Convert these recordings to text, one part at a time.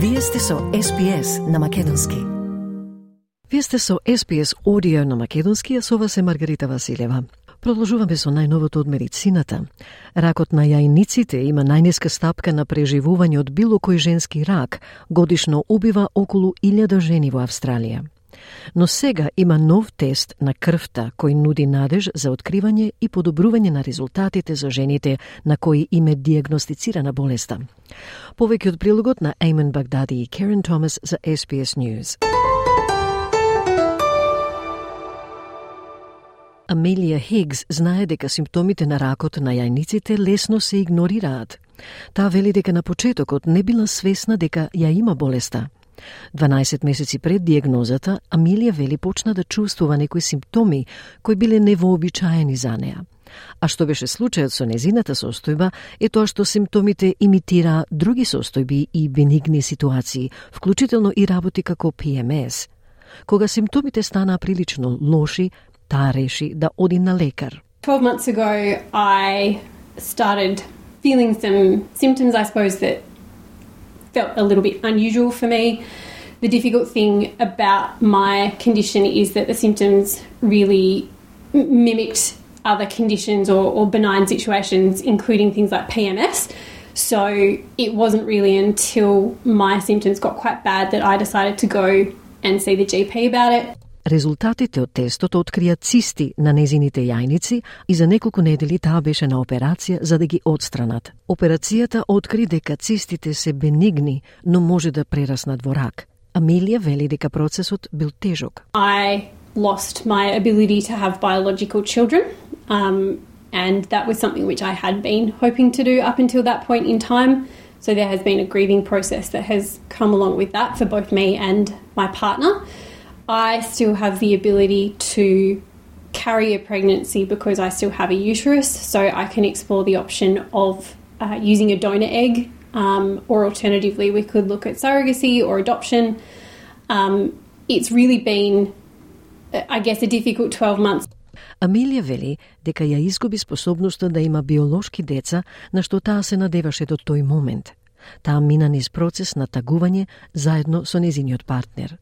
Вие сте со SPS на Македонски. Вие сте со SPS Audio на Македонски, а со вас е Маргарита Василева. Продолжуваме со најновото од медицината. Ракот на јајниците има најниска стапка на преживување од било кој женски рак. Годишно убива околу 1000 жени во Австралија. Но сега има нов тест на крвта кој нуди надеж за откривање и подобрување на резултатите за жените на кои им е диагностицирана болеста. Повеќе од прилогот на Еймен Багдади и Керен Томас за SBS News. Амелија Хигс знае дека симптомите на ракот на јајниците лесно се игнорираат. Таа вели дека на почетокот не била свесна дека ја има болеста. 12 месеци пред диагнозата, Амилија вели почна да чувствува некои симптоми кои биле невообичаени за неа. А што беше случајот со незината состојба е тоа што симптомите имитира други состојби и бенигни ситуации, вклучително и работи како ПМС. Кога симптомите станаа прилично лоши, таа реши да оди на лекар. 12 months ago, I started feeling some symptoms, I suppose, that felt a little bit unusual for me. The difficult thing about my condition is that the symptoms really mimicked other conditions or, or benign situations, including things like PMS. So it wasn't really until my symptoms got quite bad that I decided to go and see the GP about it. Резултатите од тестот открија цисти на незините јајници и за неколку недели таа беше на операција за да ги отстранат. Операцијата откри дека цистите се бенигни, но може да прераснат во рак. Амилија вели дека процесот бил тежок. I lost my ability to have biological children. Um, and that was something which I had been hoping to do up until that point in time. So there has been a grieving process that has come along with that for both me and my partner. I still have the ability to carry a pregnancy because I still have a uterus, so I can explore the option of uh, using a donor egg, um, or alternatively, we could look at surrogacy or adoption. Um, it's really been, I guess, a difficult 12 months. Амилија вели дека ја изгуби способноста да има биолошки деца, на што таа се надеваше до тој момент. Таа мина низ процес на тагување заедно со незиниот партнер.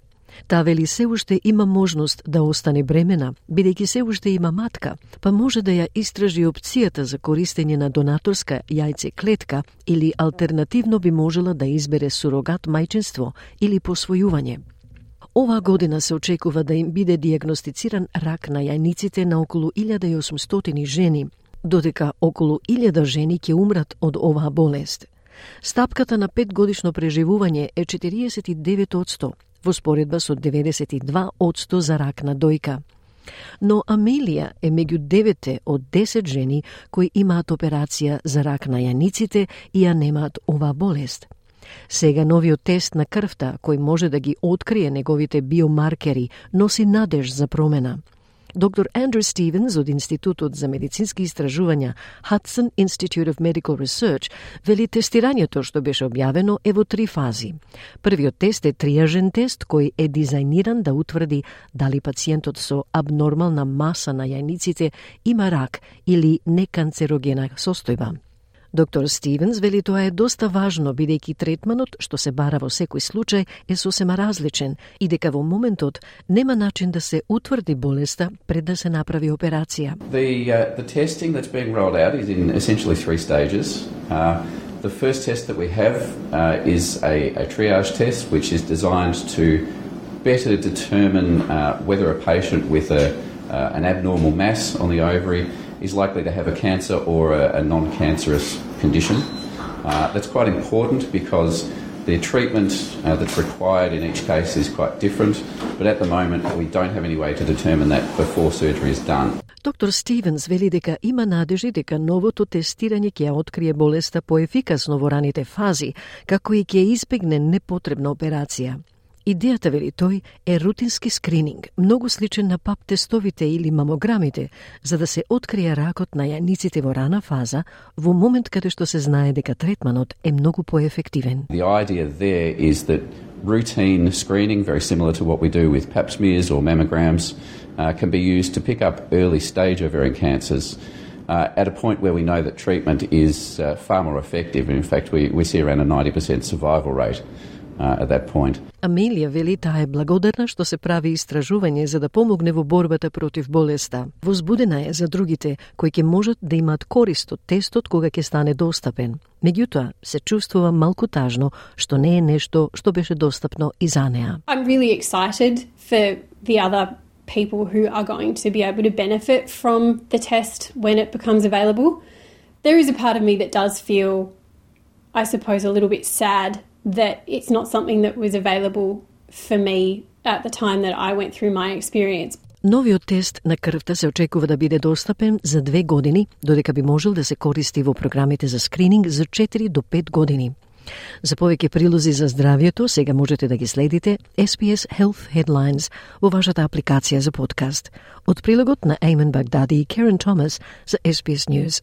Таа вели се уште има можност да остане бремена, бидејќи се уште има матка, па може да ја истражи опцијата за користење на донаторска јајце клетка или алтернативно би можела да избере сурогат мајчинство или посвојување. Оваа година се очекува да им биде диагностициран рак на јајниците на околу 1800 жени, додека околу 1000 жени ќе умрат од оваа болест. Стапката на 5 годишно преживување е 49 во споредба со 92 одсто за рак на дојка. Но Амелија е меѓу девете од 10 жени кои имаат операција за рак на јаниците и ја немаат оваа болест. Сега новиот тест на крвта, кој може да ги открие неговите биомаркери, носи надеж за промена – Доктор Андрю Стивенс од Институтот за медицински истражувања Hudson Institute of Medical Research вели тестирањето што беше објавено е во три фази. Првиот тест е триажен тест кој е дизајниран да утврди дали пациентот со абнормална маса на јајниците има рак или неканцерогена состојба. Доктор Стивенс вели тоа е доста важно бидејќи третманот што се бара во секој случај е сосема различен и дека во моментот нема начин да се утврди болеста пред да се направи операција. The uh, the testing that's being rolled out is in essentially three stages. Uh, the first test that we have uh, is a, a triage test which is designed to better determine uh, whether a patient with a, uh, an abnormal mass on the ovary is likely to have a cancer or a, a non cancerous condition. Uh, that's quite important because the treatment uh, that's required in each case is quite different, but at the moment we don't have any way to determine that before surgery is done. Доктор Стивенс вели дека има надежи дека новото тестирање ќе ја открие болеста поефикасно во раните фази, како и ќе избегне непотребна операција. Идејата, вели тој, е рутински скрининг, многу сличен на пап тестовите или мамограмите, за да се открие ракот на јаниците во рана фаза, во момент каде што се знае дека третманот е многу поефективен. The idea there is that routine screening, very similar to what we do with pap smears or mammograms, uh, can be used to pick up early stage ovarian cancers uh, at a point where we know that treatment is uh, far more effective. In fact, we, we see around a 90% survival rate uh, at that point. Амелија вели таа е благодарна што се прави истражување за да помогне во борбата против болеста. Возбудена е за другите кои ќе можат да имаат корист од тестот кога ќе стане достапен. Меѓутоа, се чувствува малку тажно што не е нешто што беше достапно и за неа. I'm really excited for the other people who are going to be able to benefit from the test when it becomes available. There is a part of me that does feel, I suppose, a little bit sad that it's not something that was available for me at the time that I went through my experience. Новиот тест на крвта се очекува да биде достапен за две години, додека би можел да се користи во програмите за скрининг за 4 до 5 години. За повеќе прилози за здравјето, сега можете да ги следите SPS Health Headlines во вашата апликација за подкаст. Од прилогот на Ејмен Багдади и Керен Томас за SPS News.